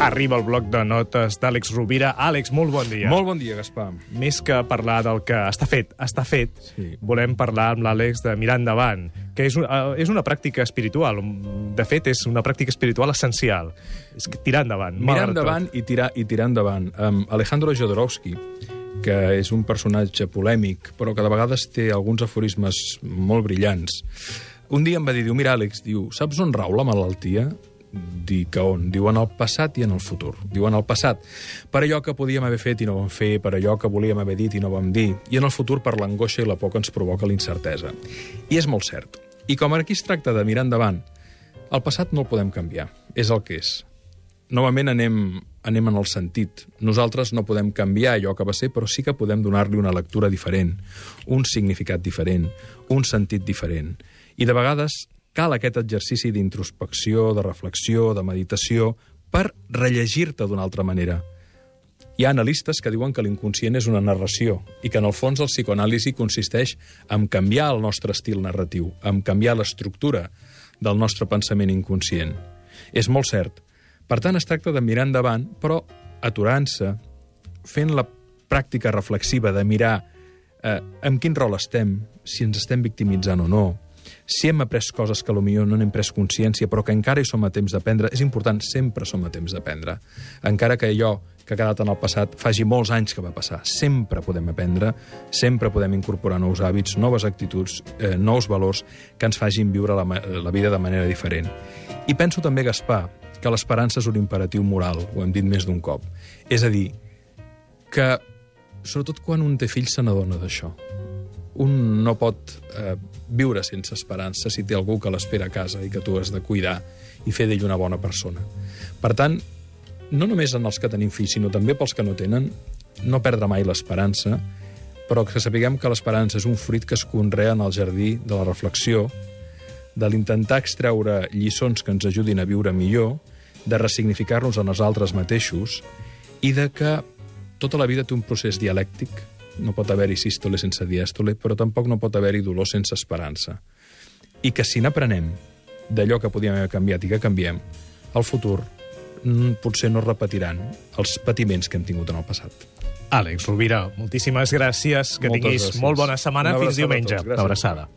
Arriba el bloc de notes d'Àlex Rovira. Àlex, molt bon dia. Molt bon dia, Gaspar. Més que parlar del que està fet, està fet, Sí. volem parlar amb l'Àlex de mirar endavant, que és, un, eh, és una pràctica espiritual. De fet, és una pràctica espiritual essencial. És que tirar endavant. Mirar tot. endavant i tirar, i tirar endavant. Um, Alejandro Jodorowsky, que és un personatge polèmic, però que de vegades té alguns aforismes molt brillants, un dia em va dir, diu, mira, Àlex, diu, saps on rau la malaltia? Dic, que on? Diu, en el passat i en el futur. Diu, en el passat, per allò que podíem haver fet i no vam fer, per allò que volíem haver dit i no vam dir, i en el futur per l'angoixa i la por que ens provoca la incertesa. I és molt cert. I com aquí es tracta de mirar endavant, el passat no el podem canviar, és el que és. Novament anem, anem en el sentit. Nosaltres no podem canviar allò que va ser, però sí que podem donar-li una lectura diferent, un significat diferent, un sentit diferent. I de vegades cal aquest exercici d'introspecció, de reflexió, de meditació, per rellegir-te d'una altra manera. Hi ha analistes que diuen que l'inconscient és una narració i que en el fons el psicoanàlisi consisteix en canviar el nostre estil narratiu, en canviar l'estructura del nostre pensament inconscient. És molt cert. Per tant, es tracta de mirar endavant, però aturant-se, fent la pràctica reflexiva de mirar eh, en quin rol estem, si ens estem victimitzant o no, si hem après coses que potser no n'hem pres consciència, però que encara hi som a temps d'aprendre, és important, sempre som a temps d'aprendre. Encara que allò que ha quedat en el passat faci molts anys que va passar, sempre podem aprendre, sempre podem incorporar nous hàbits, noves actituds, eh, nous valors que ens facin viure la, la vida de manera diferent. I penso també, Gaspar, que l'esperança és un imperatiu moral, ho hem dit més d'un cop. És a dir, que sobretot quan un té fills se n'adona d'això. Un no pot eh, viure sense esperança si té algú que l'espera a casa i que tu has de cuidar i fer d'ell una bona persona. Per tant, no només en els que tenim fills, sinó també pels que no tenen, no perdre mai l'esperança, però que sapiguem que l'esperança és un fruit que es conrea en el jardí de la reflexió, de l'intentar extreure lliçons que ens ajudin a viure millor, de ressignificar-nos en els altres mateixos i de que tota la vida té un procés dialèctic. No pot haver-hi sístole sense dièstole, però tampoc no pot haver-hi dolor sense esperança. I que si n'aprenem d'allò que podíem haver canviat i que canviem, al futur mm, potser no repetiran els patiments que hem tingut en el passat. Àlex Rovira, moltíssimes gràcies. Que Moltes tinguis gràcies. molt bona setmana. Fins diumenge. Abraçada.